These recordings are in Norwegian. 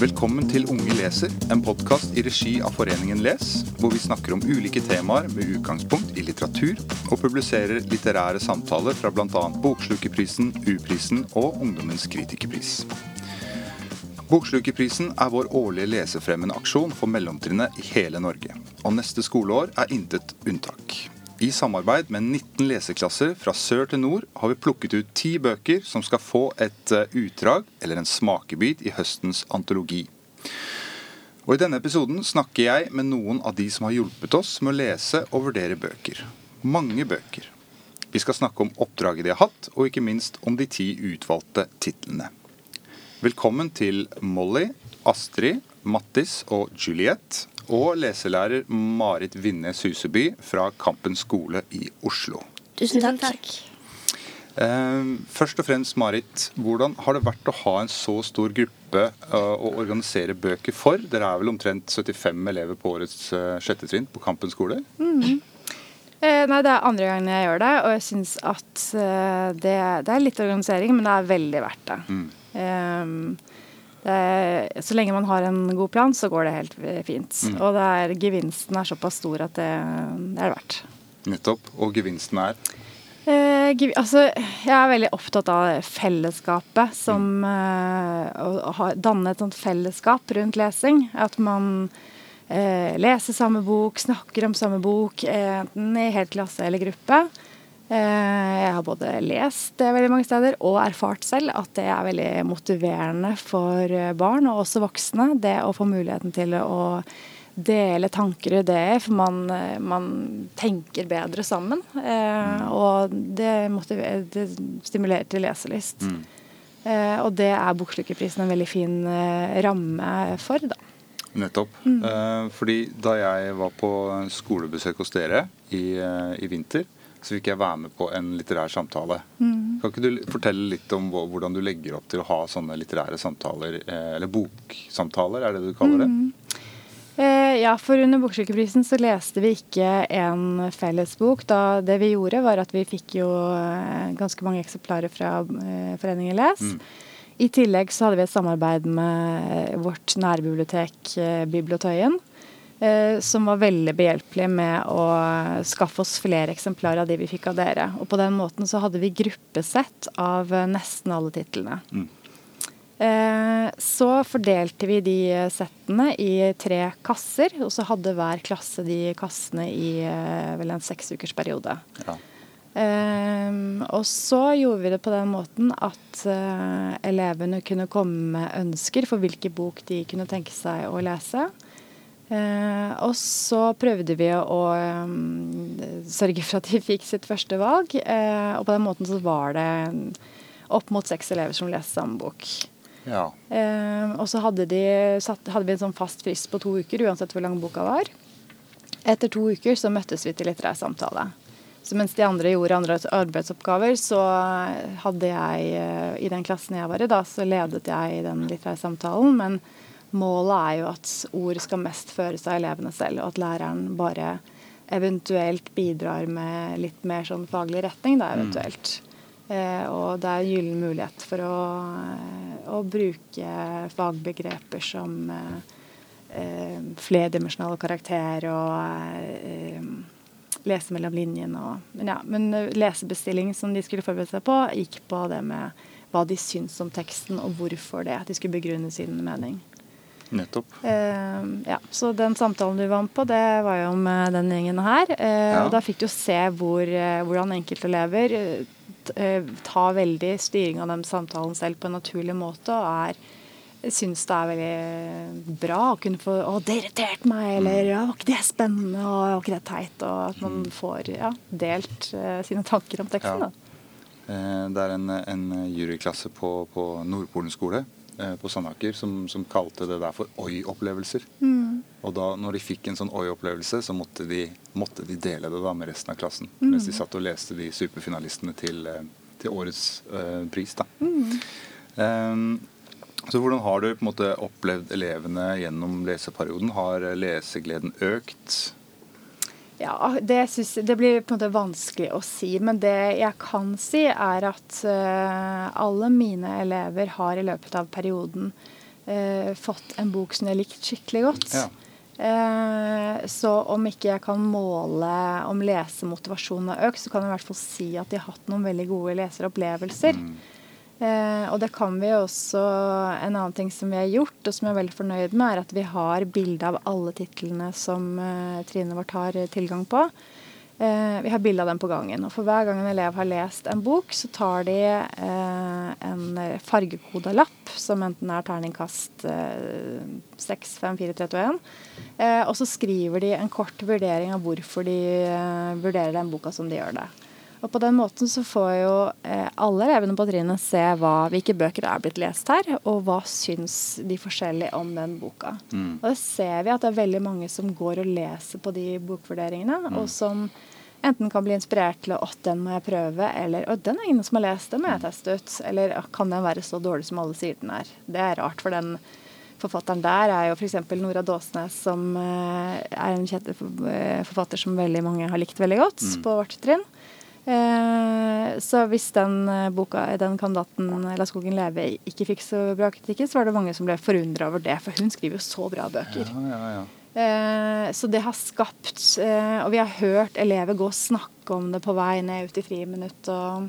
Velkommen til Unge leser, en podkast i regi av Foreningen Les, hvor vi snakker om ulike temaer med utgangspunkt i litteratur, og publiserer litterære samtaler fra bl.a. Bokslukerprisen, U-prisen og Ungdommens kritikerpris. Bokslukerprisen er vår årlige lesefremmende aksjon for mellomtrinnet i hele Norge, og neste skoleår er intet unntak. I samarbeid med 19 leseklasser fra sør til nord har vi plukket ut ti bøker som skal få et eh, utdrag eller en smakebit i høstens antologi. Og I denne episoden snakker jeg med noen av de som har hjulpet oss med å lese og vurdere bøker. Mange bøker. Vi skal snakke om oppdraget de har hatt, og ikke minst om de ti utvalgte titlene. Velkommen til Molly, Astrid, Mattis og Juliette og leselærer Marit Vinnes Huseby fra Kampen skole i Oslo. Tusen takk. takk. først og fremst, Marit, hvordan har det vært å ha en så stor gruppe uh, å organisere bøker for? Dere er vel omtrent 75 elever på årets uh, sjette trinn på Kampen skole? Mm. Eh, nei, Det er andre gangen jeg gjør det, og jeg syns at det, det, er litt organisering, men det er veldig verdt det. Mm. Um, er, så lenge man har en god plan, så går det helt fint. Mm. Og er, gevinsten er såpass stor at det, det, er det verdt. Nettopp. Og gevinsten er? Eh, altså, jeg er veldig opptatt av fellesskapet. Som mm. eh, å ha, danne et sånt fellesskap rundt lesing. At man eh, leser samme bok, snakker om samme bok, enten i helt klasse eller gruppe. Eh, jeg har både lest det veldig mange steder og erfart selv at det er veldig motiverende for eh, barn og også voksne. Det å få muligheten til å dele tanker og ideer, for man, eh, man tenker bedre sammen. Og det, det stimulerer til leselyst. Mm. Og det er Bokslukerprisen en veldig fin ramme for, da. Nettopp. Mm. Fordi da jeg var på skolebesøk hos dere i, i vinter, så fikk jeg være med på en litterær samtale. Mm. Kan ikke du fortelle litt om hvordan du legger opp til å ha sånne litterære samtaler, eh, eller boksamtaler, er det du kaller det? Mm. Eh, ja, for under Bokslukerprisen så leste vi ikke en felles bok. Da det vi gjorde, var at vi fikk jo eh, ganske mange eksemplarer fra Foreningen Les. Mm. I tillegg så hadde vi et samarbeid med vårt nærbibliotek Bibliotøyen. Eh, som var veldig behjelpelig med å skaffe oss flere eksemplarer av de vi fikk av dere. Og på den måten så hadde vi gruppesett av nesten alle titlene. Mm. Eh, så fordelte vi de settene i tre kasser, og så hadde hver klasse de kassene i eh, vel en seksukersperiode. Ja. Um, og så gjorde vi det på den måten at uh, elevene kunne komme med ønsker for hvilken bok de kunne tenke seg å lese. Eh, og så prøvde vi å um, sørge for at de fikk sitt første valg. Eh, og på den måten så var det opp mot seks elever som leste samme bok. Ja. Eh, og så hadde, de, satt, hadde, vi en sånn fast frist på to uker, uansett hvor lang boka var. Etter to uker så møttes vi til litterær samtale. Så mens de andre gjorde andre arbeidsoppgaver, så hadde jeg eh, i den klassen jeg var i da, så ledet jeg den litterære samtalen. men Målet er jo at ord skal mest føres av elevene selv, og at læreren bare eventuelt bidrar med litt mer sånn faglig retning, da mm. eventuelt. Mm. Eh, og det er en gyllen mulighet for å, å bruke fagbegreper som eh, eh flerdimensjonal karakter og eh, lese mellom linjene og men, ja, men lesebestilling som de skulle forberede seg på, gikk på det med hva de syns om teksten, og hvorfor det. At de skulle begrunne sin mening. Nettopp. Eh, ja, så den samtalen du var med på, det var jo med den gjengen her. Eh, ja. Og da fikk du se hvor, eh, hvordan enkeltelever tar veldig styring av den samtalen selv på en naturlig måte. og er syns det er veldig bra å kunne få 'Å, det irriterte meg', eller 'Å, 'Var ikke det spennende', og 'Var ikke det teit'? Og at man mm. får ja, delt uh, sine tanker om teksten. Ja. Da. Det er en, en juryklasse på, på Nordpolen skole på Sandaker som, som, kalte det der for oi-opplevelser. Mm. Og da når de fikk en sånn oi-opplevelse, så måtte de, måtte de, dele det da med resten av klassen. Mm. Mens de satt og leste de superfinalistene til, eh, til årets uh, pris. da. Um, så hvordan har du på en måte opplevd elevene gjennom leseperioden? Har lesegleden økt? Ja, det, synes, det, blir på en måte vanskelig å si. Men det jeg kan si, er at uh, alle mine elever har i løpet av perioden uh, fått en bok som jeg har likt skikkelig godt. Ja. Uh, så om ikke jeg kan måle om lesemotivasjonen har økt, så kan jeg i hvert fall si at de har hatt noen veldig gode leseropplevelser. Mm. Eh, og det kan vi også En annen ting som vi har gjort, og som jeg er veldig fornøyd med, er at vi har bilde av alle titlene som eh, trinnet vårt har eh, tilgang på. Vi har bilde av dem på gangen. Og for hver gang en elev har lest en bok, så tar de en fargekoda lapp, som enten er terningkast eh, 6, 5, 4, 3, 2, 1. Eh, og så skriver de en kort vurdering av hvorfor de vurderer den boka som de gjør det. Og på den måten så får jo eh, alle elevene på trinnet se hva, hvilke bøker det er blitt lest her, og hva syns de forskjellige om den boka. Mm. Og det ser vi at det er veldig mange som går og leser på de bokvurderingene, og som enten kan bli inspirert til å 'Å, den må jeg prøve', eller 'Å, den er ingen som har lest, den må jeg teste ut', eller 'Kan den være så dårlig som alle sier den er'? Det er rart, for den forfatteren der er jo f.eks. Nora Dåsnes, som eh, er en eh, forfatter som veldig mange har likt veldig godt på vårt trinn. Eh, så hvis den eh, boka, den kandidaten 'La skogen leve' ikke fikk så bra kritikker, så var det mange som ble forundra over det, for hun skriver jo så bra bøker. Ja, ja, ja. Eh, så det har skapt eh, Og vi har hørt elever gå og snakke om det på vei ned ut i friminutt. Og,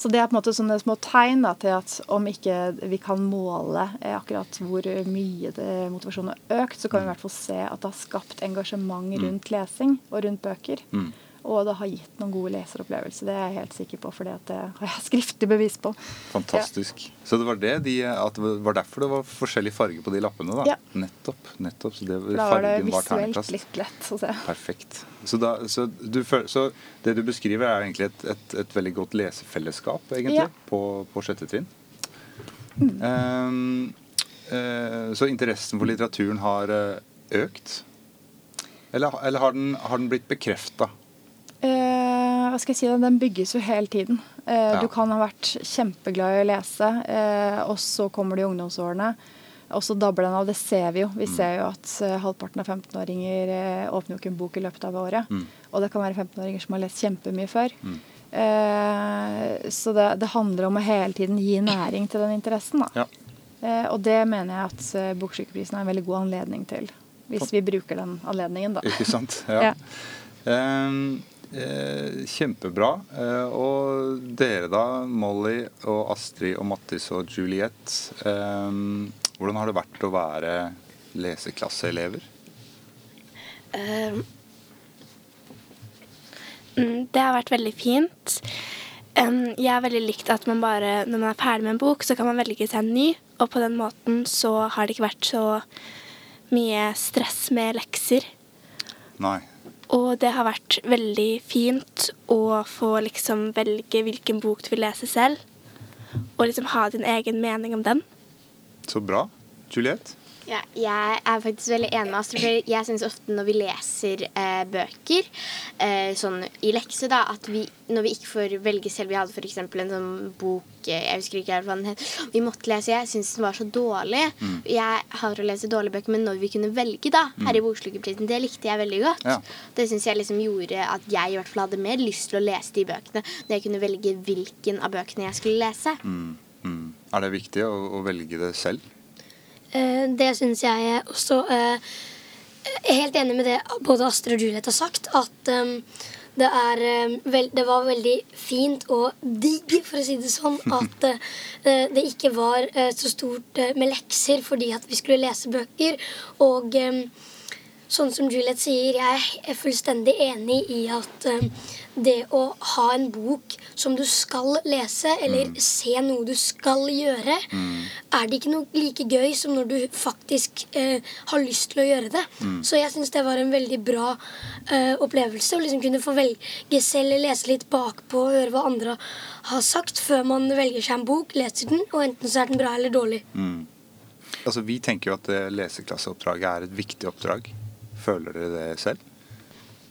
så det er på en måte sånne små tegn da, til at om ikke vi kan måle eh, akkurat hvor mye det, motivasjonen har økt, så kan vi i hvert fall se at det har skapt engasjement rundt lesing og rundt bøker. Mm. Og det har gitt noen gode leseropplevelser. Det er jeg helt sikker på, for det har jeg skriftlig bevis på. Fantastisk. Så det var det de, det var derfor det var forskjellig farge på de lappene? da? Ja. Nettopp. nettopp. Så det, da var det visuelt var litt lett å se. Perfekt. Så, da, så, du, så det du beskriver, er egentlig et, et, et veldig godt lesefellesskap egentlig, Ja. på, på sjette trinn. Mm. Um, uh, så interessen for litteraturen har eh, økt? Eller, eller har, den, har den blitt bekrefta? Eh, hva skal jeg si da, Den bygges jo hele tiden. Eh, Ja. Du kan ha vært kjempeglad i å lese, eh, og så kommer det i ungdomsårene. Og så dabler den av. Det ser vi jo. Vi ser jo at eh, halvparten av 15-åringer eh, åpner jo ikke en bok i løpet av året. Mm. Og det kan være 15-åringer som har lest kjempemye før. Eh, så det, det handler om å hele tiden gi næring til den interessen. Da. Ja. Eh, og det mener jeg at eh, Boksykeprisen er en veldig god anledning til. Hvis vi bruker den anledningen, da. Ikke sant? Ja. Ja. Eh, kjempebra. Eh, og dere da, Molly og Astrid og Mattis og Juliette. Eh, hvordan har det vært å være leseklasseelever? Eh, mm, det har vært veldig fint. Jeg har veldig likt at man bare, når man er ferdig med en bok, så kan man velge seg en ny. Og på den måten så har det ikke vært så mye stress med lekser. Nei. Og det har vært veldig fint å få liksom velge hvilken bok du vil lese selv. Og liksom ha din egen mening om den. Så bra. Juliette? Ja, jeg er faktisk veldig enig med Astrid. For jeg syns ofte når vi leser eh, bøker, eh, sånn i lekse, da, at vi når vi ikke får velge selv Vi hadde f.eks. en sånn bok eh, Jeg husker ikke hva den het. Vi måtte lese. Jeg syns den var så dårlig. Jeg hater å lese dårlige bøker, men når vi kunne velge, da, her i Bokslukerprisen, det likte jeg veldig godt. Ja. Det syns jeg liksom gjorde at jeg i hvert fall hadde mer lyst til å lese de bøkene når jeg kunne velge hvilken av bøkene jeg skulle lese. Mm, mm. Er det viktig å, å velge det selv? Eh, Det syns jeg også. eh, Jeg er helt enig med det både Astrid og Juliet har sagt. At eh, det, er, eh, det var veldig fint og digg, for å si det sånn, at det ikke var så stort med lekser fordi at vi skulle lese bøker. Og eh, sånn som Juliet sier, jeg er fullstendig enig i at eh, det å ha en bok som du skal lese, eller se noe du skal gjøre, er det ikke noe like gøy som når du faktisk eh, har lyst til å gjøre det. Så jeg syns det var en veldig bra eh, opplevelse å liksom kunne få velge selv, lese litt bakpå, høre hva andre har sagt, før man velger seg en bok, leser den, og enten så er den bra eller dårlig. Altså, Vi tenker jo at det leseklasseoppdraget er et viktig oppdrag. Føler dere det selv?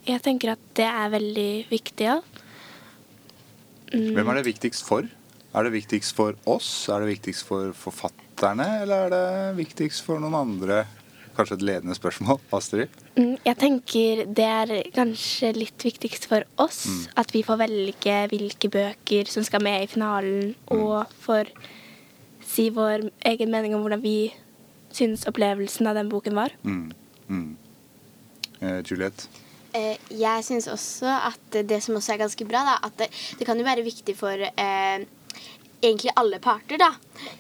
Jeg tenker at det er veldig viktig, ja. Hvem er det viktigst for? Er det viktigst for oss? Er det viktigst for forfatterne? Eller er det viktigst for noen andre? Kanskje et ledende spørsmål, Astrid? Mm, Jeg tenker det er kanskje litt viktigst for oss at vi får velge hvilke bøker som skal med i finalen, og får si vår egen mening om hvordan vi syns opplevelsen av den boken var. Mm. Mm. Eh, Juliette? Eh, jeg syns også at det som også er ganske bra, da, at det, det kan jo være viktig for eh, egentlig alle parter da,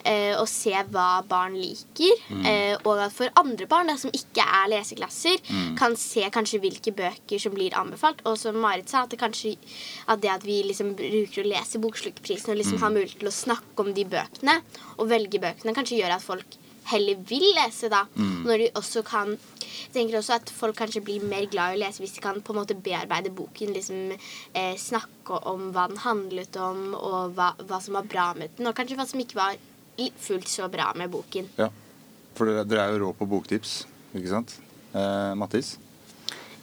eh, å se hva barn liker. Eh, og at for andre barn da, som ikke er leseklasser, kan se kanskje hvilke bøker som blir anbefalt. Og som Marit sa, at det kanskje at det at vi liksom bruker å lese bokslukkeprisen og liksom har mulighet til å snakke om de bøkene og velge bøkene, kanskje gjør at folk heller vil lese, da. Når de også kan Jeg tenker også at folk kanskje blir mer glad i å lese hvis de kan på en måte bearbeide boken. liksom eh, Snakke om hva den handlet om, og hva, hva som var bra med den. Og kanskje hva som ikke var fullt så bra med boken. Ja. For dere, dere er jo rå på boktips, ikke sant? Eh, Mattis?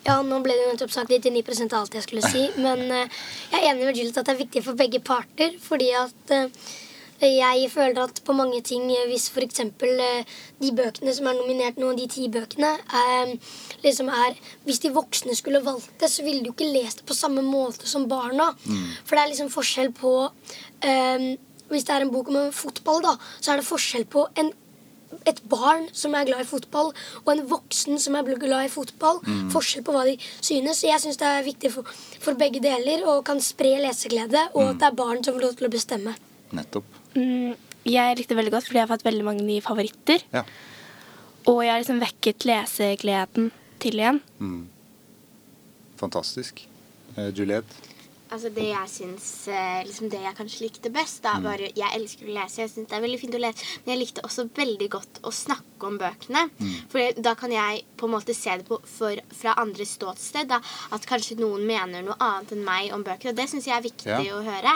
Ja, nå ble det jo nettopp sagt 99 av alt jeg skulle si. Men eh, jeg er enig med Juliet at det er viktig for begge parter. Fordi at eh, jeg føler at på mange ting, eh, hvis f.eks. Eh, de bøkene som er nominert nå, de ti bøkene, eh, liksom er Hvis de voksne skulle valgt det, så ville de jo ikke lest det på samme måte som barna. For det er liksom forskjell på um, Hvis det er en bok om fotball, da, så er det forskjell på en et barn som er glad i fotball, og en voksen som er glad i fotball. Forskjell på hva de synes. Jeg syns det er viktig for, for begge deler og kan spre leseglede, og at det er barn som får lov til å bestemme. Nettopp. Mm, jeg likte veldig godt, fordi jeg har fått veldig mange nye favoritter. Ja. Og jeg har liksom vekket lesegleden til igjen. Mm. Fantastisk. Eh, Juliette? Altså Det jeg syns eh, liksom det jeg kanskje likte best da, var jo- Jeg elsker å lese, jeg synes det er veldig fint å lese, men jeg likte også veldig godt å snakke om bøkene. For da kan jeg på en måte se det på, for, fra andre ståsted. Da, at kanskje noen mener noe annet enn meg om bøker. Og det syns jeg er viktig Ja. å høre.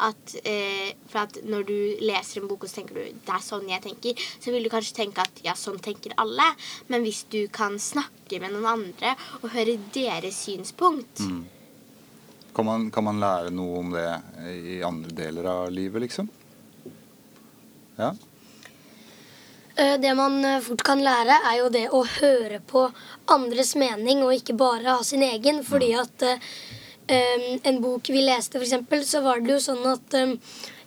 At, eh, for at når du leser en bok og så tenker du det er sånn jeg tenker, så vil du kanskje tenke at ja, sånn tenker alle. Men hvis du kan snakke med noen andre og høre deres synspunkt, Kan man, kan man lære noe om det i andre deler av livet, liksom? Ja? Eh, Det man eh, fort kan lære, er jo det å høre på andres mening, og ikke bare ha sin egen. Fordi at um, en bok vi leste, eksempel, så var det jo sånn at um,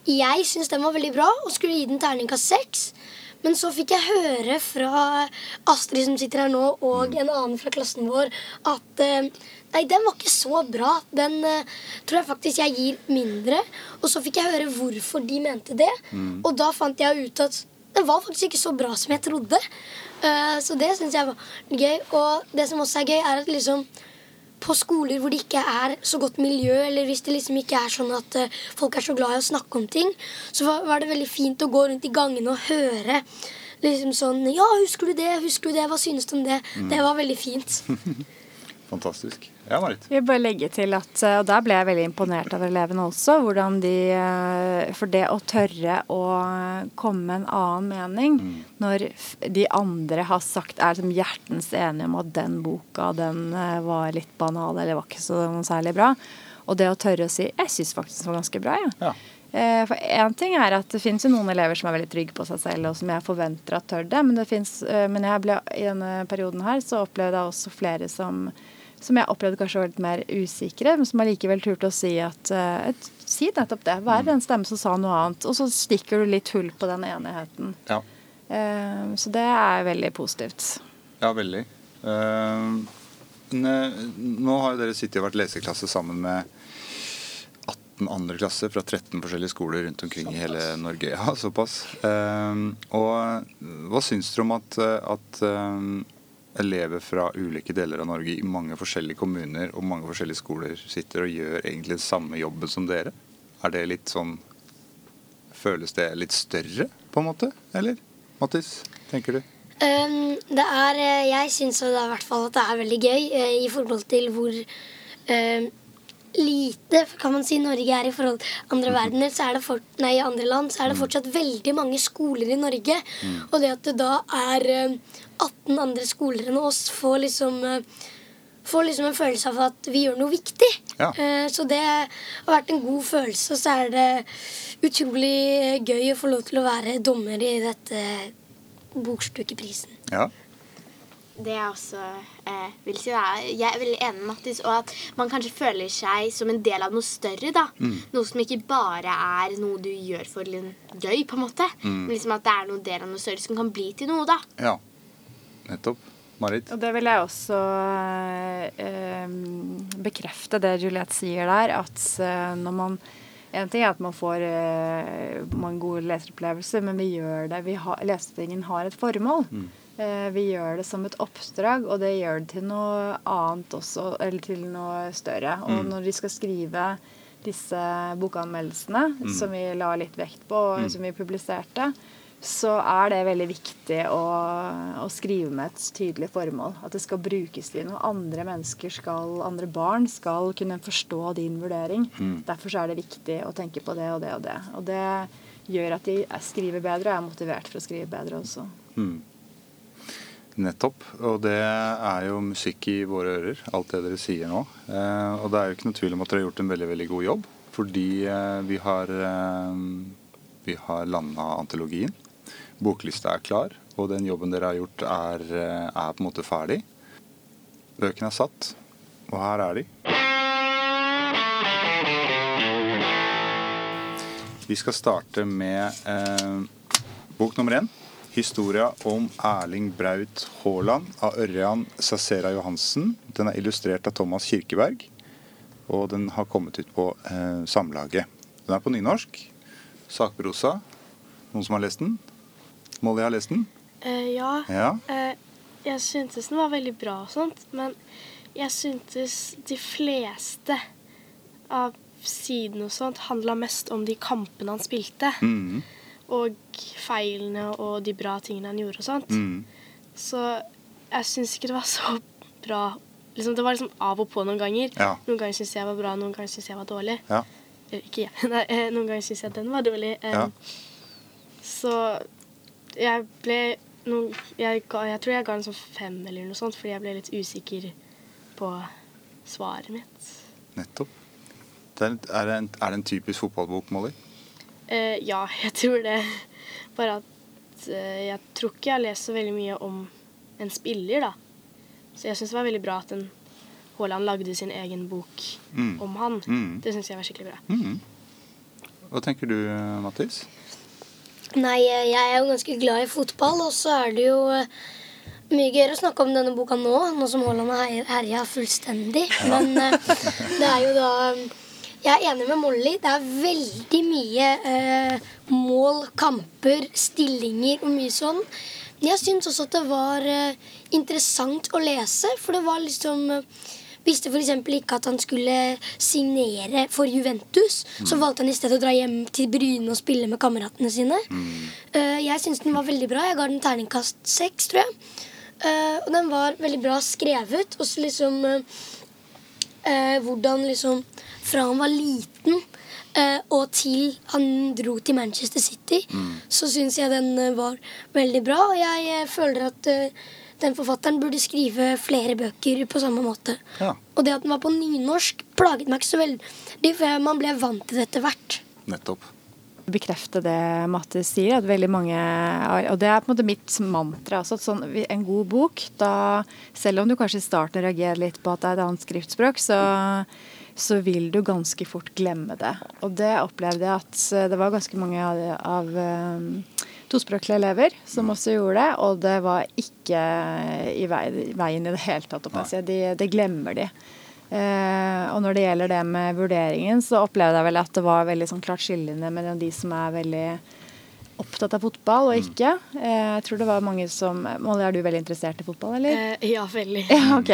jeg syntes den var veldig bra og skulle gi den terningkast seks. Men så fikk jeg høre fra Astrid som sitter her nå, og en annen fra klassen vår, at eh, nei, den var ikke så bra. Den uh, tror jeg faktisk jeg gir mindre. Og så fikk jeg høre hvorfor de mente det. Og da fant jeg ut at den var faktisk ikke så bra som jeg trodde. Uh, så det syns jeg var gøy. Og det som også er gøy, er at liksom på skoler hvor det ikke er så godt miljø, eller hvis det liksom ikke er sånn at uh, folk er så glad i å snakke om ting, så var, var det veldig fint å gå rundt i gangene og høre liksom sånn Ja, husker du det? Husker du det? Hva synes du om det? Det var veldig fint. Fantastisk. Ja, Marit? Jeg vil bare legge til at, eh, og der ble jeg veldig imponert av elevene også, hvordan de eh, For det å tørre å komme med en annen mening når de andre har sagt er liksom hjertens enige om at den boka den eh, var litt banal eller var ikke så særlig bra. Og det å tørre å si 'jeg syns faktisk den var ganske bra', jeg. Ja. For én ting er at det finnes jo noen elever som er veldig trygge på seg selv, og som jeg forventer at tør det. Men, det finnes, men jeg ble, i denne perioden her så opplevde jeg også flere som, som jeg opplevde kanskje var litt mer usikre, men som allikevel turte å si at eh, et, Si nettopp det. Vær den stemme som sa noe annet. Og så stikker du litt hull på den enigheten. Ja, Uh, Så det er veldig positivt. ja veldig. Uh, nå har jo dere sittet og vært leseklasse sammen med 18 andre klasser fra 13 forskjellige skoler rundt omkring i hele Norge. Ja, såpass. Uh, og hva syns dere om at, at elever fra ulike deler av Norge i mange forskjellige kommuner og mange forskjellige skoler sitter og gjør egentlig den samme jobben som dere? Er det litt sånn Føles det litt større, på en måte? Eller? Mattis, tenker du? Um, det er, eh, jeg syns i hvert fall at det er veldig gøy uh, i forhold til hvor eh, lite kan man si Norge er i forhold til andre verdener, så er det for, nei, andre land, så er det fortsatt veldig mange skoler i Norge. Og det at det da er eh, 18 andre skoler enn oss, får liksom eh, Får liksom en følelse av at vi gjør noe viktig. Ja. Eh, Så det har vært en god følelse. Og så er det utrolig gøy å få lov til å være dommer i dette Bokstykkeprisen. Ja. Det jeg også eh, vil si, da Jeg er veldig enig med Mattis, og at man kanskje føler seg som en del av noe større. da. Noe som ikke bare er noe du gjør for litt gøy, på en måte. Men liksom at det er noe del av noe større som kan bli til noe, da. Ja, nettopp. Marit? Og det vil jeg også eh, bekrefte det Juliette sier der, at eh, når man En ting er at man får eh, mange gode leseropplevelser, men vi gjør det vi har, har et formål. Eh, vi gjør det som et oppdrag, og det gjør det til noe annet også, eller til noe større. Og når de skal skrive disse bokanmeldelsene, som vi la litt vekt på, og som vi publiserte, så er det veldig viktig å, å skrive med et tydelig formål. At det skal brukes til noe. Andre mennesker skal, andre barn skal kunne forstå din vurdering. Derfor så er det viktig å tenke på det og det og det. Og det gjør at de er- skriver bedre og er motivert for å skrive bedre også. Nettopp. Og det er jo musikk i våre ører, alt det dere sier nå. Eh, og det er jo ikke noe tvil om at dere har gjort en veldig veldig god jobb. Fordi eh, vi har, eh, vi har landa antologien. Boklista er klar, og den jobben dere har gjort, er, er på en måte ferdig. Bøkene er satt, og her er de. Vi skal starte med eh, bok nummer én. Historia om Erling Braut Haaland av Ørjan Sassera Johansen. Den er illustrert av Thomas Kirkeberg, og den har kommet ut på eh, Samlaget. Den er på nynorsk. Sakprosa. Noen som har lest den? Molly har lest den? Eh, ja. Ja. Eh, jeg syntes den var veldig bra og sånt, men jeg syntes de fleste av sidene og sånt handla mest om de kampene han spilte. Mhm. Og feilene og de bra tingene han gjorde og sånt. Mm. Så jeg syns ikke det var så bra. Liksom, det var liksom av og på noen ganger. Ja. Noen ganger syns jeg var bra, noen ganger syns jeg var dårlig. Ja. Eller ikke jeg. Nei, eh, noen ganger syns jeg den var dårlig. Eh, Ja. Så jeg ble noen, jeg, ga, jeg tror jeg ga den sånn fem eller noe sånt, fordi jeg ble litt usikker på svaret mitt. Nettopp. Er, det en, er det en typisk fotballbok, Molly? Eh, ja, jeg tror det. Bare at eh, jeg tror ikke jeg har lest så veldig mye om en spiller, da. Så jeg syns det var veldig bra at en Haaland lagde sin egen bok Mm. om han. Mm. Det syns jeg var skikkelig bra. Mm. Hva tenker du, Mattis? Nei, eh, jeg er jo ganske glad i fotball, og så er det jo mye gøyere å snakke om denne boka nå, nå som Haaland har her- herja fullstendig. Men det er jo da Jeg er enig med Molly. Det er veldig mye eh, mål, kamper, stillinger og mye sånn. Men jeg syns også at det var eh, interessant å lese, for det var liksom eh, Visste f.eks. ikke at han skulle signere for Juventus. Så valgte han i stedet å dra hjem til Bryne og spille med kameratene sine. Eh, jeg syns den var veldig bra. Jeg ga den terningkast seks, tror jeg. Eh, og den var veldig bra skrevet. Og så liksom eh, eh, hvordan liksom Fra han var liten eh, og til han dro til Manchester City, så syns jeg den eh, var veldig bra. Og jeg eh, føler at eh, den forfatteren burde skrive flere bøker på samme måte. Ja. Og det at den var på nynorsk, plaget meg ikke så veldig, for man ble vant til det etter hvert. Nettopp. bekrefte det Mattis sier. At veldig mange, og det er på en måte mitt mantra Altså, At sånn, en god bok, da, selv om du kanskje i starten reagerer litt på at det er et annet skriftspråk, så, så vil du ganske fort glemme det. Og det opplevde jeg at det var ganske mange av, av um, tospråklige elever som også gjorde det, og det var ikke i vei, veien i det hele tatt. altså. De, det glemmer de. Eh, og når det gjelder det med vurderingen, så opplevde jeg vel at det var veldig sånn klart skillende mellom de som er veldig opptatt av fotball og ikke. Eh, jeg tror det var mange som Molly, er du veldig interessert i fotball, eller? Eh, ja, veldig. Ja, ok.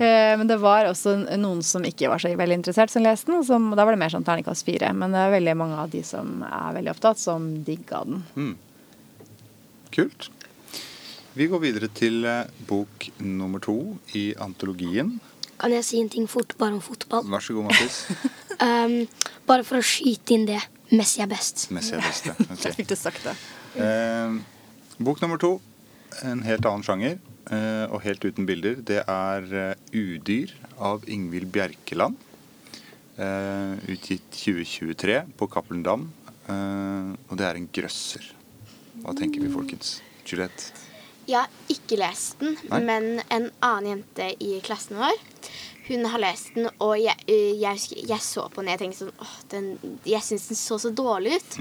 Eh, men det var også noen som ikke var så veldig interessert, som leste den. Som, da var det mer sånn terningkast fire. Men det er veldig mange av de som er veldig opptatt, som digga den. Kult. Vi går videre til bok nummer to i antologien. Kan jeg si en ting fort bare om fotball? Vær så god, Mattis. Um, bare for å skyte inn det. Messi er best. Messi er best, ja. Jeg Ok. fikk du sagt det. Eh, bok nummer to, en helt annen sjanger, eh, og helt uten bilder. Det er eh, 'Udyr' av Ingvild Bjerkeland. Eh, utgitt 2023 på Cappelen Dam. Eh, og det er en grøsser. Hva tenker vi, folkens? Juliette? Jeg har ikke lest den, Nei. men en annen jente i klassen vår hun har lest den, og jeg, øh, jeg, jeg så på den jeg tenkte sånn åh, den, Jeg syns den så så dårlig ut.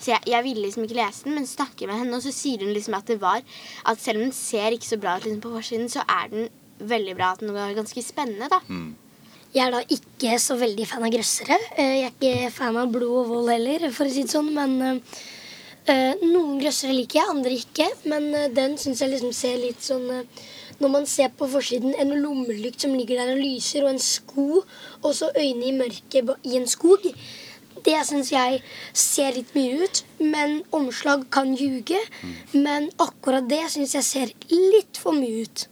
Så jeg, jeg ville liksom ikke lese den, men snakker med henne, og så sier hun liksom at det var At selv om den ser ikke så bra ut liksom på forsiden, så er den veldig bra. At den var ganske spennende, da. Jeg er da ikke så veldig fan av grøssere. Eh, Jeg er ikke fan av blod og vold heller, for å si det sånn. Men eh, eh, noen grøssere liker jeg, andre ikke. Men eh, den syns jeg liksom ser litt sånn eh, Når man ser på forsiden en lommelykt som ligger der og lyser, og en sko, og så øyne i mørket i en skog. Det syns jeg ser litt mye ut, men omslag kan ljuge. Men akkurat det syns jeg ser litt for mye ut.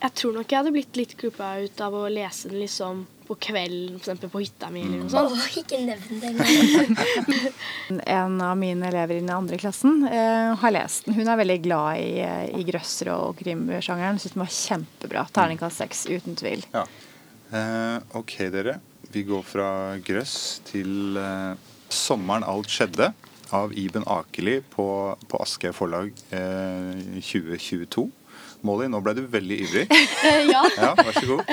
Jeg tror nok jeg hadde blitt litt creepa ut av å lese den liksom på kvelden, f.eks. på hytta mi eller noe sånt. Åh, ikke nevn det engang. En av mine elever i den andre klassen uh, har lest den. Hun er veldig glad i, eh, i grøssere og krimsjangeren. Syns den var kjempebra. Terningkast seks, uten tvil. Ja. Uh, ok, dere. Vi går fra grøss til uh, 'Sommeren alt skjedde' av Iben Akeli på, på Aschehoug forlag eh, 2022. Molly, nå ble du veldig ivrig. Eh, ja, Ja, vær så god.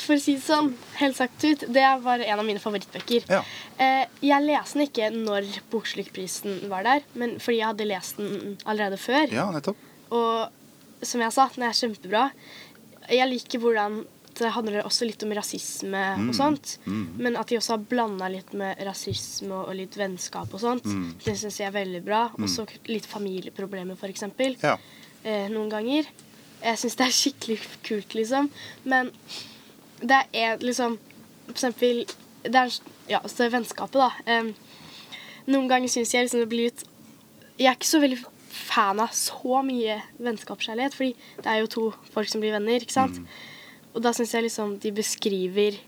for å si det sånn, helt sagt ut, det var en av mine favorittbøker. Ja. Eh, jeg leste den ikke når Bokslukkprisen var der, men fordi jeg hadde lest den allerede før. Ja, nettopp. Og som jeg sa, den er kjempebra. Jeg liker hvordan det handler også litt om rasisme og sånt. Men at de også har blanda litt med rasisme og litt vennskap og sånt. Det syns jeg er veldig bra. Også litt familieproblemer, f.eks. Ja. Eh, noen ganger. Jeg syns det er skikkelig kult, liksom. Men det er liksom For eksempel Det er ja, så vennskapet, da. Um, noen ganger syns jeg liksom det blir litt Jeg er ikke så veldig fan av så mye vennskapskjærlighet, fordi det er jo to folk som blir venner, ikke sant? Og da syns jeg liksom de beskriver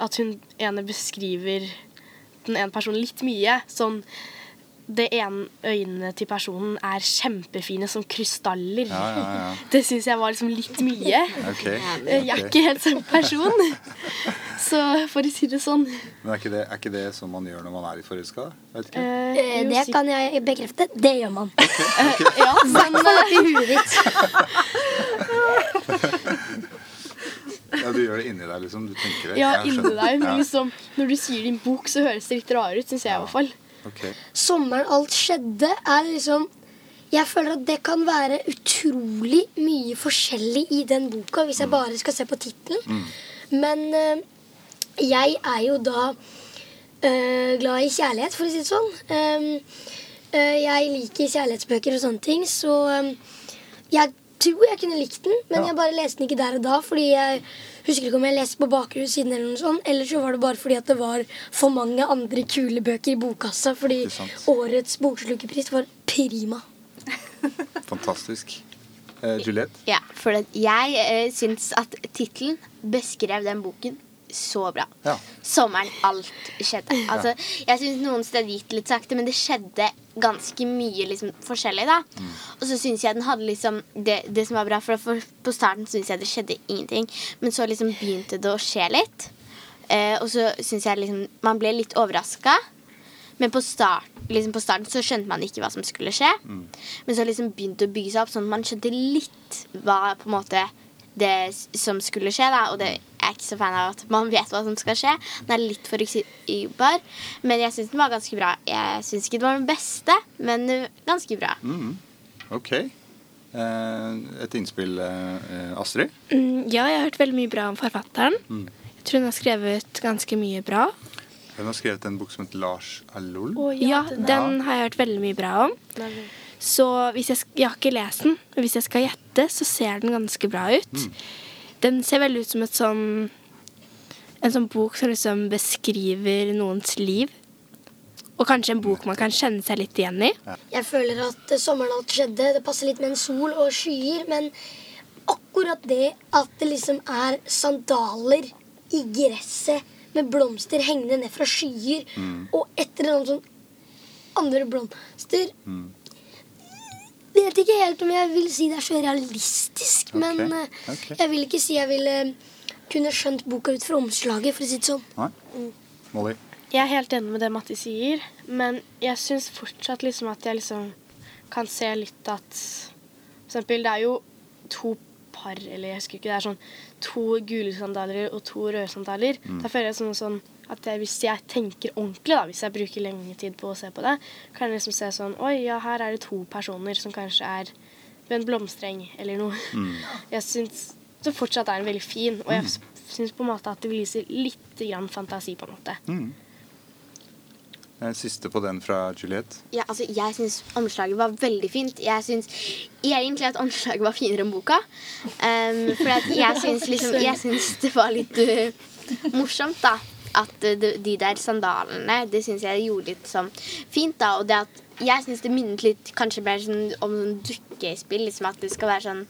At hun ene beskriver den ene personen litt mye. Sånn Det ene øynene til personen er kjempefine som krystaller. Ja, ja, ja. Det syns jeg var liksom litt mye. Ok. Jeg er ikke helt sånn person. Så for å si det sånn Men er ikke, det, er ikke det som man gjør når man er i forelska? Vet eh, Eh, Det kan jeg bekrefte. Det gjør man. Ja, men I huet ditt. Ja, Du gjør det inni deg, liksom? Du tenker det? ja, inni deg. Men liksom, når du sier din bok, så høres det litt rarere ut, syns jeg i hvert fall. Ok. Sommeren alt skjedde, er liksom Jeg føler at det kan være utrolig mye forskjellig i den boka, hvis jeg bare skal se på tittelen. Men eh, jeg er jo da eh, glad i kjærlighet, for å si det sånn. Um, eh, jeg liker kjærlighetsbøker og sånne ting, så jeg tror jeg kunne likt den, men Ja. jeg bare leste den ikke der og da, fordi jeg husker ikke om jeg leste på bakrusiden eller noe sånt, eller så var det bare fordi at det var for mange andre kule bøker i bokkassa, fordi årets bokslukerpris var prima. Fantastisk. Eh, Juliette? Ja, for jeg eh, syns at tittelen beskrev den boken så bra. Ja. Sommeren alt skjedde. Altså, jeg syns noen steder gikk litt sakte, men det skjedde ganske mye liksom, forskjellig. da Og så syns jeg den hadde liksom det, det som var bra, for, for på starten syns jeg det skjedde ingenting, men så liksom begynte det å skje litt. Eh, og så syns jeg liksom man ble litt overraska. Men på, start, liksom på starten så skjønte man ikke hva som skulle skje. Men så liksom begynte å bygge seg opp, sånn at man skjønte litt hva på en måte det som skulle skje. da Og det er ikke så fan av at man vet hva som skal skje. Den er litt forutsigbar. Men jeg syns den var ganske bra. Jeg syns ikke den var den beste, men ganske bra. Ok. Eh, et innspill, eh, Astrid? Mm, ja, jeg har hørt veldig mye bra om forfatteren. Jeg tror hun har skrevet ganske mye bra. Hun har skrevet en bok som heter Lars Allol. Oh, Ja, den- den har jeg hørt veldig mye bra om. Så hvis jeg, jeg har ikke lest den, men hvis jeg skal gjette, så ser den ganske bra ut. Den ser veldig ut som et sånn En sånn bok som liksom beskriver noens liv. Og kanskje en bok man kan kjenne seg litt igjen i. Jeg føler at eh, sommeren alt skjedde. Det passer litt med en sol og skyer, men akkurat det at det liksom er sandaler i gresset med blomster hengende ned fra skyer, og et eller annet sånn andre blomster Vet ikke helt om jeg vil si det er så realistisk, men uh, okay. jeg vil ikke si jeg ville kunne skjønt boka ut fra omslaget, for å si det sånn. Nei? Molly? Jeg er helt enig med det Matti sier, men jeg syns fortsatt liksom at jeg liksom kan se litt at For eksempel, det er jo to par, eller jeg husker ikke, det er sånn to gule sandaler og to røde sandaler. Da føler jeg sånn, sånn at jeg, hvis jeg tenker ordentlig, da, hvis jeg bruker lenge tid på å se på det, kan jeg liksom se sånn Oi, ja, her er det to personer som kanskje er ved en blomstereng eller noe. Jeg syns det fortsatt er en veldig fin, og jeg syns på en måte at det viser litt grann fantasi, på en måte. Mm. Siste på den fra Juliette. Ja, altså, jeg syns omslaget var veldig fint. Jeg syns egentlig at omslaget var finere enn boka. Um, for jeg syns liksom Jeg syns det var litt uh, morsomt, da. At de, de der sandalene, det syns jeg gjorde litt sånn fint, da. Og det at jeg syns det minnet litt kanskje mer sånn, om sånn dukkespill. Liksom at det skal være sånn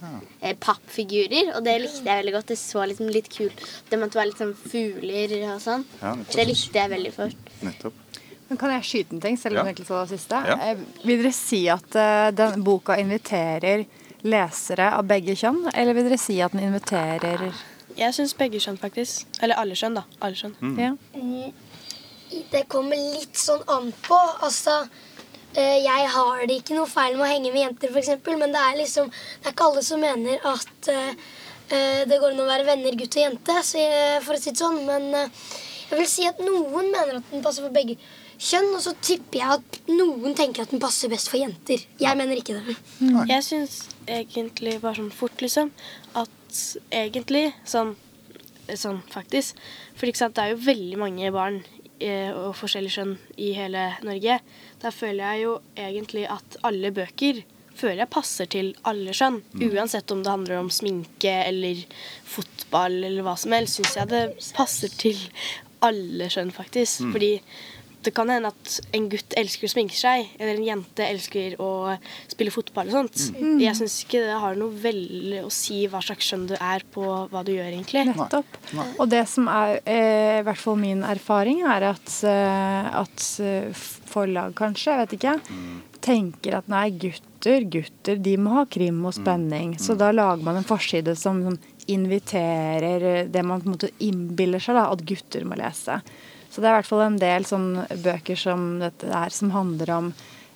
eh, pappfigurer. Og det likte jeg veldig godt. Det så liksom litt kult Det måtte være litt sånn fugler og sånn. Ja, det likte jeg veldig fort. Nettopp. Men kan jeg skyte en ting, selv om Ja. jeg ikke sa det siste? Ja. Eh, Vil dere si at uh, den boka inviterer lesere av begge kjønn, eller vil dere si at den inviterer Jeg syns begge skjønn, faktisk. Eller alle skjønn, da. Alle skjønn. Ja. Det kommer litt sånn an på. Altså, eh, jeg har det ikke noe feil med å henge med jenter, f.eks., men det er liksom Det er ikke alle som mener at eh, eh, det går an å være venner gutt og jente, så jeg, for å si det sånn. Men jeg vil si at noen mener at den passer for begge kjønn, og så tipper jeg at noen tenker at den passer best for jenter. Jeg mener ikke det. Jeg syns egentlig bare sånn fort, liksom, at egentlig sånn, sånn faktisk For det er jo veldig mange barn eh, og forskjellige skjønn i hele Norge. Da føler jeg jo egentlig at alle bøker føler jeg passer til alle skjønn. Uansett om det handler om sminke eller fotball eller hva som helst, syns jeg det passer til alle skjønn, faktisk. Fordi det kan hende at en gutt elsker å sminke seg, eller en jente elsker å spille fotball og sånt. Jeg syns ikke det har noe veldig å si hva slags skjønn du er på hva du gjør, egentlig. Nettopp. Og det som er eh, i hvert fall min erfaring, er at, eh, at eh, forlag kanskje, jeg vet ikke, tenker at nei, gutter, gutter, de må ha krim og spenning. Så da lager man en forside som, som inviterer det man på en måte innbiller seg da, at gutter må lese. Så det er i hvert fall en del sånn bøker som dette er, som handler om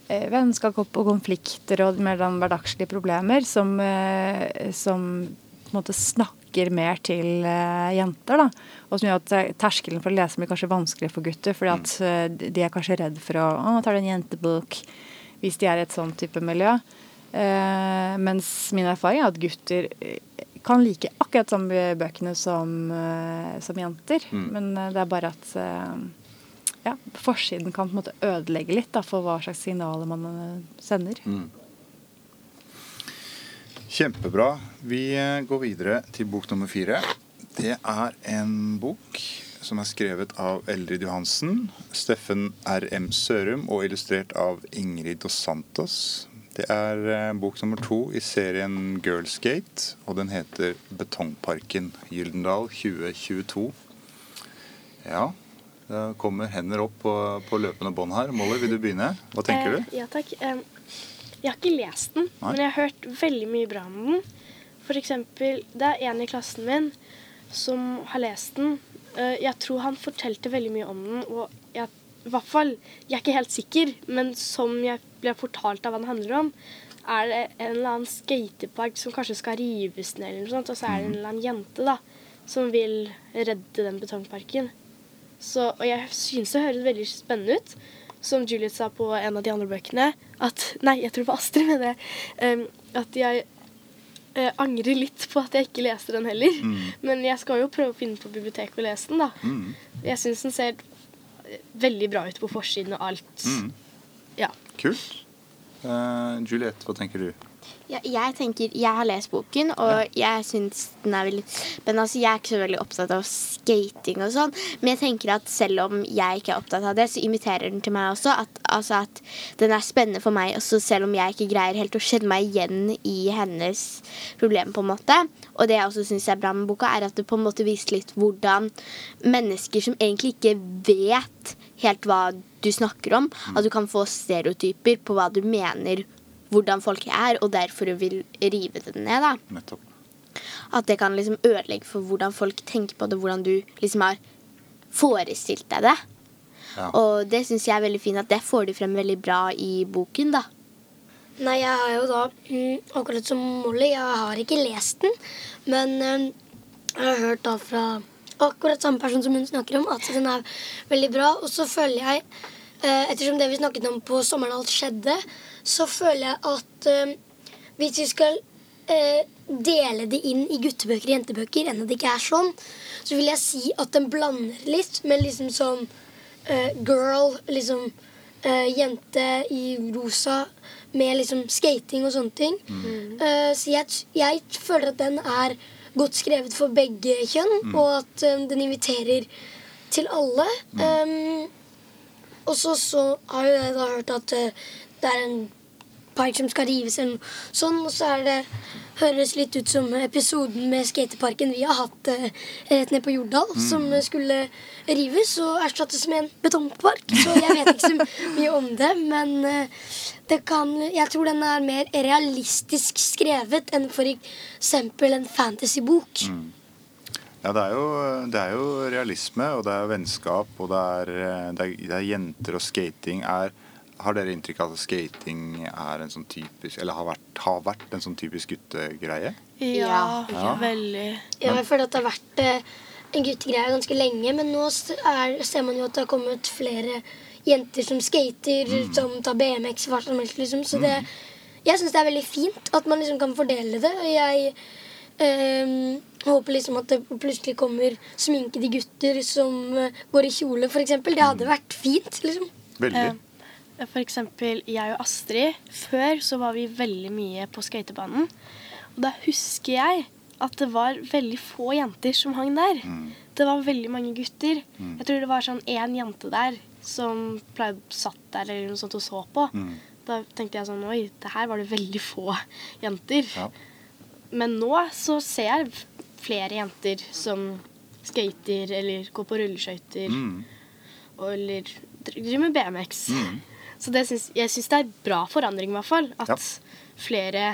eh, vennskap og konflikter og mer sånn hverdagslige problemer som, eh, som på en måte snakker mer til eh, jenter. da, Og som gjør at eh, terskelen for å lese blir kanskje vanskeligere for gutter. fordi at eh, de er kanskje redd for å du en jentebok hvis de er i et sånn type miljø. Eh, mens min erfaring er at gutter kan like akkurat samme bøkene som, eh, som jenter. Men eh, det er bare at eh, ja, forsiden kan på en måte ødelegge litt da, for hva slags signaler man sender. sender. Kjempebra. Vi går videre til bok nummer fire. Det er en bok som er skrevet av Eldrid Johansen, Steffen R.M. Sørum og illustrert av Ingrid Dos Santos. Det er eh, bok nummer to i serien Girlsgate, og den heter Betongparken Gyldendal 2022. Ja, det kommer hender opp på, på løpende bånd her. Molly, vil du begynne? Hva tenker du? Eh, ja, takk. Jeg har ikke lest den, Nei. men jeg har hørt veldig mye bra om den. For eksempel, det er en i klassen min som har lest den. Eh, jeg tror han fortalte veldig mye om den, og jeg, i hvert fall, jeg er ikke helt sikker, men som jeg ble fortalt av hva den handler om, er det en eller annen skatepark som kanskje skal rives ned, eller noe sånt, og så er det en eller annen jente da, som vil redde den betongparken. Så, og jeg synes det høres veldig spennende ut. Som Juliet sa på en av de andre bøkene, at Nei, jeg tror det var Astrid med det. Um, at jeg eh, angrer litt på at jeg ikke leste den heller. Men jeg skal jo prøve å finne på biblioteket og lese den, da. Jeg syns den ser eh, veldig bra ut på forsiden og alt. Ja. Kult. Uh, Juliette, hva tenker du? Ja, jeg tenker, jeg har lest boken, og jeg syns den er veldig Men altså, jeg er ikke så veldig opptatt av skating og sånn, men jeg tenker at selv om jeg ikke er opptatt av det, så inviterer den til meg også. At, altså at den er spennende for meg også, selv om jeg ikke greier helt å kjenne meg igjen i hennes problem, på en måte. Og det jeg også syns er bra med boka, er at det på en måte viser litt hvordan mennesker som egentlig ikke vet helt hva du snakker om, at du kan få stereotyper på hva du mener hvordan folk er, og derfor vil rive det ned. da. Nettopp. At det kan liksom ødelegge for hvordan folk tenker på det, hvordan du liksom har forestilt deg det. Ja. Og det syns jeg er veldig fint at det får du frem veldig bra i boken. da. Nei, jeg har jo da, mm, akkurat som Molly, jeg har ikke lest den. Men eh, jeg har hørt da fra akkurat samme person som hun snakker om, at den er veldig bra. Og så føler jeg, eh, ettersom det vi snakket om på sommeren alt skjedde, så føler jeg at eh, hvis vi skal eh, dele det inn i guttebøker og jentebøker, enda det ikke er sånn, så vil jeg si at den blander litt med liksom sånn eh, girl, liksom eh, jente i rosa med liksom skating og sånne ting. Eh, så jeg, jeg føler at den er godt skrevet for begge kjønn, og at um, den inviterer til alle. Um, og så, har jo jeg da hørt at uh, det er en park som skal rives eller noe sånn, og så er det høres litt ut som episoden med skateparken vi har hatt eh, rett ned på Jordal, som eh, skulle rives og erstattes med en betongpark. Så jeg vet ikke så mye om det, men eh, kan, jeg tror den er mer realistisk skrevet enn eksempel en fantasybok. Ja, det er, jo, det er jo realisme, og det er vennskap, og det er, det er, det er jenter og skating. Er, har dere inntrykk av at skating er en sånn typisk Eller har vært, har vært en sånn typisk guttegreie? Ja, Ja. veldig. Ja, jeg føler at det har vært eh, en guttegreie ganske lenge, men nå er, ser man jo at det har kommet flere jenter som skater, som tar BMX, hva som helst, liksom. Så det Jeg syns det er veldig fint at man liksom kan fordele det. Og jeg øh, håper liksom at det plutselig kommer sminkede gutter som eh, går i kjole, f.eks. Det hadde vært fint, liksom. Veldig. Eh, For eksempel jeg og Astrid. Før så var vi veldig mye på skatebanen. Og da husker jeg at det var veldig få jenter som hang der. Det var veldig mange gutter. Jeg tror det var sånn én jente der som pleide satt der eller noe sånt og så på. Da tenkte jeg sånn Oi, det her var det veldig få jenter. Ja. Men nå så ser jeg flere jenter som skater eller går på rulleskøyter. Mm. Eller driver med BMX. Så det syns, jeg syns det er bra forandring, i hvert fall. At Ja. flere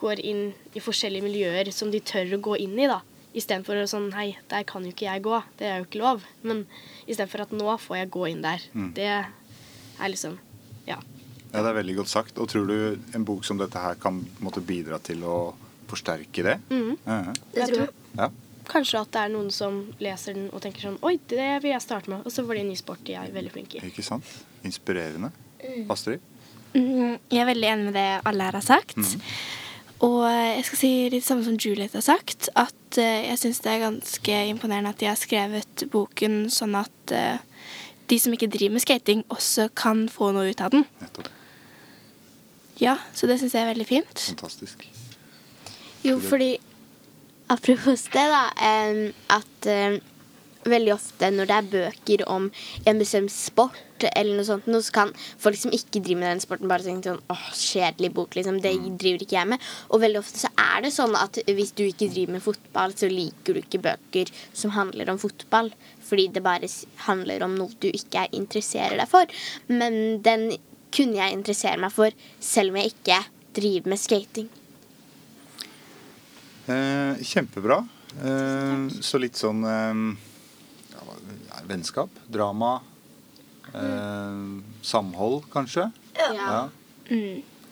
går inn i forskjellige miljøer som de tør å gå inn i. da. Istedenfor sånn Hei, der kan jo ikke jeg gå. Det er jo ikke lov. Men istedenfor at nå får jeg gå inn der. Det er liksom Ja. Ja, Det er veldig godt sagt. Og tror du en bok som dette her kan måtte bidra til å forsterke det? Ja, Det tror jeg. ja. Kanskje at det er noen som leser den og tenker sånn Oi, det vil jeg starte med. Og så får de en ny sport de er veldig flinke i. Ikke sant? Inspirerende. Astrid? Mm, Jeg er veldig enig med det alle her har sagt. Og eh, jeg skal si litt samme som Juliet har sagt, at eh, jeg syns det er ganske imponerende at de har skrevet boken sånn at eh, de som ikke driver med skating, også kan få noe ut av den. Nettopp. Ja, så det syns jeg er veldig fint. Fantastisk. Jo, fordi Apropos det, da. at veldig ofte når det er bøker om en bestemt sport, eller noe sånt, så kan folk som ikke driver med den sporten, bare tenke sånn åh, kjedelig bok, liksom. Det driver ikke jeg med. Og veldig ofte så er det sånn at hvis du ikke driver med fotball, så liker du ikke bøker som handler om fotball. Fordi det bare handler om noe du ikke er interesserer deg for. Men den kunne jeg interessere meg for, selv om jeg ikke driver med skating. Eh, kjempebra. Eh, så litt sånn eh, Vennskap, drama, eh, samhold, kanskje? Ja.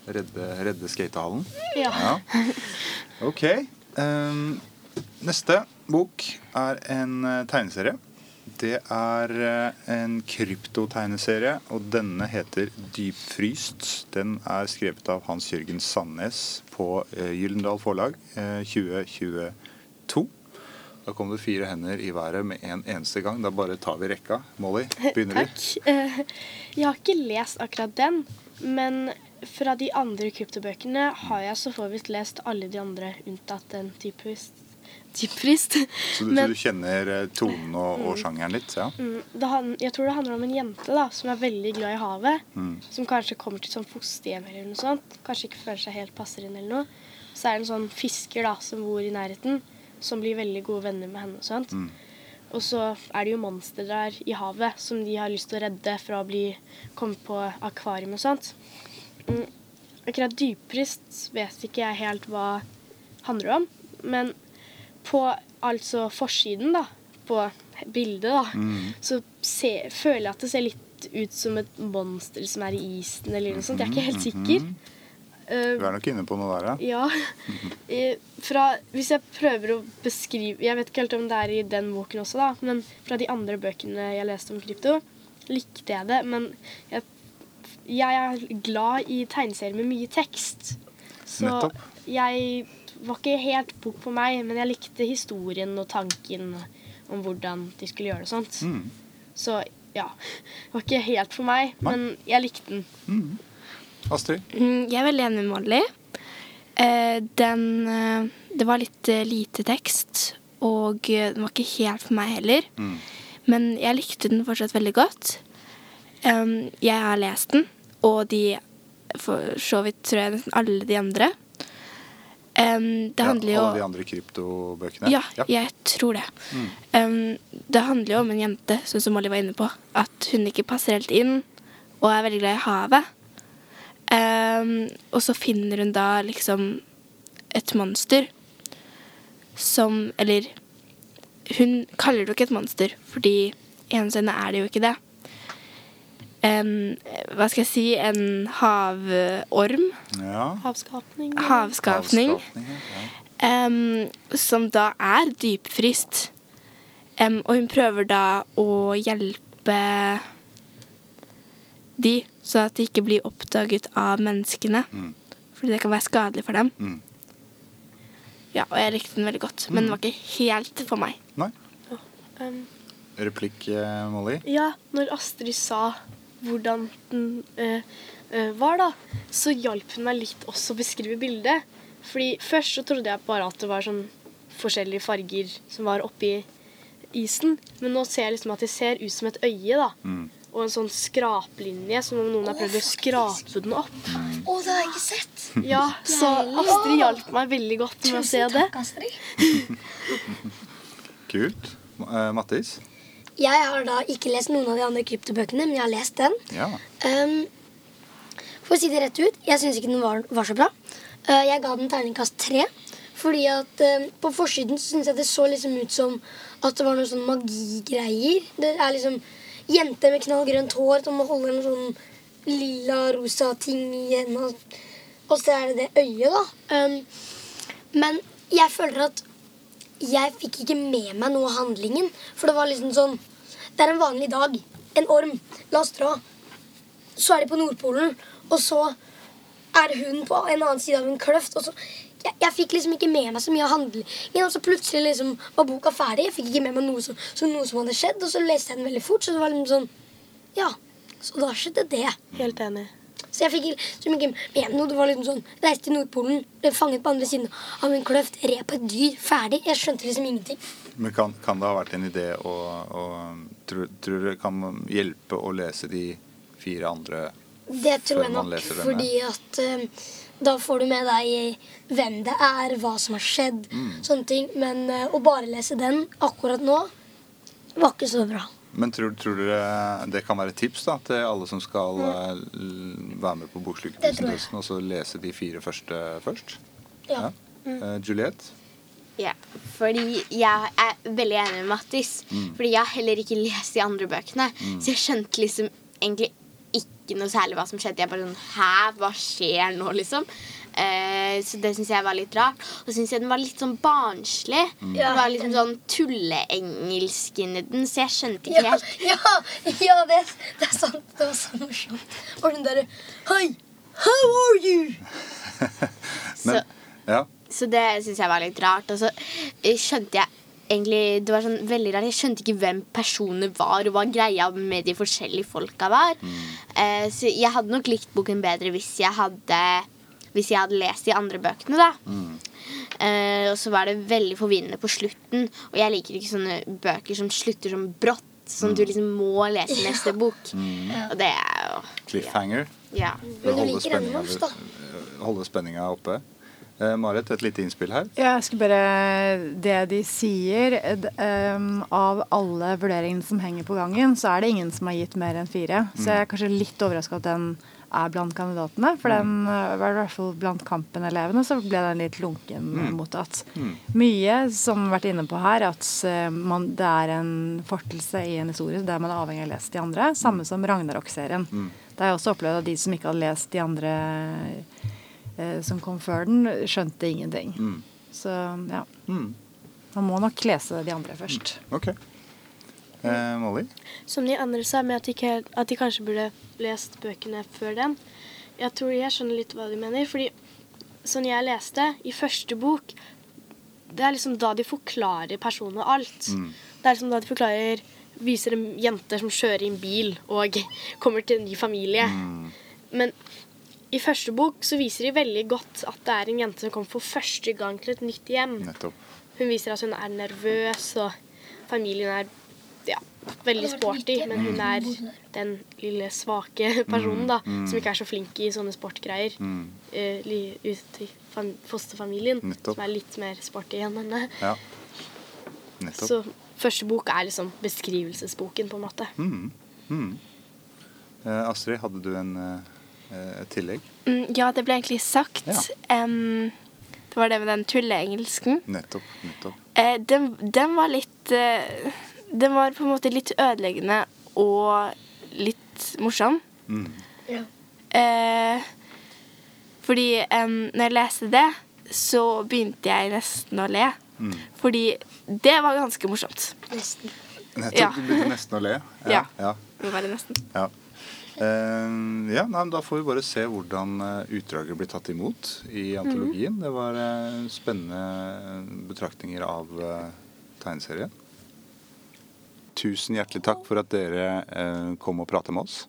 Redde, redde skatehallen? Ja. Ok. Um, neste bok er en eh, tegneserie. Det er eh, en kryptotegneserie, og denne heter Dypfryst. Den er skrevet av Hans Jørgen Sandnes på Gyldendal Forlag eh, 2022. Da kom det fire hender i været med en eneste gang. Da bare tar vi rekka. Molly, begynner du? Takk. Eh, Jeg har ikke lest akkurat den, men fra de andre kryptobøkene har jeg så vidt lest alle de andre unntatt den typist. typfrist. Så du, så du kjenner eh, tonen og, og sjangeren litt? Ja. Mm, det han, jeg tror det handler om en jente da, som er veldig glad i havet. Mm. Som kanskje kommer til sånn fosterhjem eller noe sånt. Kanskje ikke føler seg helt passer inn eller noe. Så er det en sånn fisker da, som bor i nærheten, som blir veldig gode venner med henne. og sånt. Mm. Og så er det jo monstre der i havet som de har lyst til å redde fra å bli, komme på akvarium og sånt. Mm. Akkurat dyprist vet ikke jeg helt hva handler om. Men på altså forsiden, da, på bildet, da, Mm. så se, føler jeg at det ser litt ut som et monster som er i isen, eller noe sånt. Jeg er ikke helt sikker. Eh, Du er nok inne på noe der, ja. Ja. Fra, hvis jeg prøver å beskrive Jeg vet ikke helt om det er i den boken også, da, men fra de andre bøkene jeg leste om krypto, likte jeg det. Men jeg, jeg er glad i tegneserier med mye tekst. Så Nettopp. jeg var ikke helt bok på meg, men jeg likte historien og tanken om hvordan de skulle gjøre det og sånt. Mm. Så ja. Det var ikke helt for meg, men jeg likte den. Astrid? Mm, Jeg er veldig enig med Molly. Eh, Den eh, Det var litt eh, lite tekst, og den var ikke helt for meg heller. Mm. Men jeg likte den fortsatt veldig godt. Jeg har lest den, og de For så vidt tror jeg nesten alle de andre. Um, Det handler ja, jo alle de andre kryptobøkene? Ja, jeg tror det. Um, det handler jo om en jente, sånn som Molly var inne på, at hun ikke passer helt inn, og er veldig glad i havet. Um, og så finner hun da liksom et monster som Eller hun kaller det jo ikke et monster, fordi i hennes øyne er det jo ikke det. En hva skal jeg si En havorm. Ja. Havskapning. Havskapning. Avskapning, ja. um, som da er dypfryst. Um, og hun prøver da å hjelpe de, så at de ikke blir oppdaget av menneskene. Mm. Fordi det kan være skadelig for dem. Mm. Ja, og jeg likte den veldig godt, men den var ikke helt for meg. Nei. Um, Replikk, eh, Molly? Ja, når Astrid sa hvordan den uh, uh, var, da, så hjalp hun meg litt også å beskrive bildet. Fordi først så trodde jeg bare at det var sånn forskjellige farger som var oppi isen. Men nå ser jeg liksom at det ser ut som et øye, da. Mm. Og en sånn skraplinje, som om noen har prøvd å skrape den opp. Å, det har jeg ikke sett! Ja, Så Astrid hjalp meg veldig godt med å se det. Astrid. Kult. Eh, Mattis? Jeg har da ikke lest noen av de andre kryptobøkene, men jeg har lest den. Ja. Um, for å si det rett ut, jeg syns ikke den var, var så bra. Uh, jeg ga den terningkast tre. Fordi at uh, på forsiden så syns jeg det så liksom ut som at det var noen sånn magigreier. Det er liksom jente med knallgrønt hår som holder en sånn lilla, rosa ting i hendene. Og så er det det øyet, da. Um, men jeg føler at jeg fikk ikke med meg noe av handlingen. For det var liksom sånn Det er en vanlig dag. En orm. La oss dra. Så er de på Nordpolen, og så er hun på en annen side av en kløft. Og så, jeg, jeg fikk liksom ikke med meg så mye av handlingen. Og så plutselig liksom var boka ferdig. Jeg fikk ikke med meg noe som, noe som hadde skjedd. Og så leste jeg den veldig fort, så det var liksom sånn Ja. Så da skjedde det. Helt enig. Så jeg fikk liksom ikke med noe. Det var liksom sånn Reiste til Nordpolen, ble fanget på andre siden av en kløft, red på et dyr. Ferdig. Jeg skjønte liksom ingenting. Men kan, kan det ha vært en idé å, å tror, tror du det kan hjelpe å lese de fire andre Det tror jeg nok, fordi at eh, da får du med deg hvem det er, hva som har skjedd, Mm. sånne ting. Men eh, å bare lese den akkurat nå var ikke så bra. Men tror, tror dere det kan være et tips da, til alle som skal mm. l- være med på Bokslukerprisen og så lese de fire første først? Ja. Eh, Juliette? Ja, fordi jeg er veldig enig med Mattis. Fordi jeg har heller ikke lest de andre bøkene. Så jeg skjønte liksom egentlig ikke noe særlig hva som skjedde. Jeg bare sånn Hæ, hva skjer nå, liksom? Eh, så det syns jeg var litt rart. Og så syns jeg den var litt sånn barnslig. Det var liksom sånn tulleengelsk inni den, så jeg skjønte ikke Ja, helt. ja, ja det, det er sant. Det var så morsomt. Og den derre Hei, how are you? Men, Så- ja. Så det syns jeg var litt rart. Og så skjønte jeg egentlig Det var sånn veldig rart. Jeg skjønte ikke hvem personene var, og hva greia med de forskjellige folka var. Eh, så jeg hadde nok likt boken bedre hvis jeg hadde Hvis jeg hadde lest de andre bøkene, da. Eh, og så var det veldig forvirrende på slutten. Og jeg liker ikke sånne bøker som slutter som brått. Sånn at du liksom må lese neste bok. Og det er jo Cliffhanger. Ja. Men du liker den også, da. Holde spenninga oppe. Eh, Marit, et lite innspill her. Ja, jeg skulle bare Det de sier Av alle vurderingene som henger på gangen, så er det ingen som har gitt mer enn fire. Så jeg er kanskje litt overraska at den er blant kandidatene. For den eh, var i hvert fall blant Kampen-elevene, så ble den litt lunken mottatt. Mye som har vært inne på her, at eh, man, det er en fortelse i en historie der man er avhengig av å lese de andre. Samme som Ragnarok-serien. Det har jeg også opplevd av de som ikke hadde lest de andre som kom før den, skjønte ingenting. Mm. Så ja. Mm. Man må nok lese de andre først. Ok. Eh, Molly? Som de andre sa, med at de, ikke, at de kanskje burde lest bøkene før den. Jeg tror jeg skjønner litt hva de mener. fordi sånn jeg leste, i første bok Det er liksom da de forklarer personene alt. Mm. Det er liksom da de forklarer Viser en jente som kjører i en bil og kommer til en ny familie. Mm. Men i første bok så viser de veldig godt at det er en jente som kommer for første gang til et nytt hjem. Nettopp. Hun viser at hun er nervøs, og familien er ja, veldig sporty, men hun er den lille svake personen da, som ikke er så flink i sånne sportgreier. Mm. eh, li- ut i fosterfamilien, Nettopp. som er litt mer sporty enn henne. Ja. Nettopp. Så første bok er liksom beskrivelsesboken, på en måte. Mm. Mm. Uh, Astrid, hadde du en, eh, et tillegg? Mm, ja, det ble egentlig sagt. Ja. Um, det var det med den tulleengelsken. Nettopp. nettopp. Eh, den, den var litt eh, Den var på en måte litt ødeleggende og litt morsom. Mm. Eh, fordi når jeg leste det, så begynte jeg nesten å le. Mm. Fordi det var ganske morsomt. Nesten. Nettopp. Ja. Du begynte nesten å le? Ja. ja. Det var det nesten. Ja. Eh, ja, nei, Da får vi bare se hvordan eh, utdraget blir tatt imot i antologien. Det var uh, spennende betraktninger av uh, tegneserien. Tusen hjertelig takk for at dere eh, kom og pratet med oss.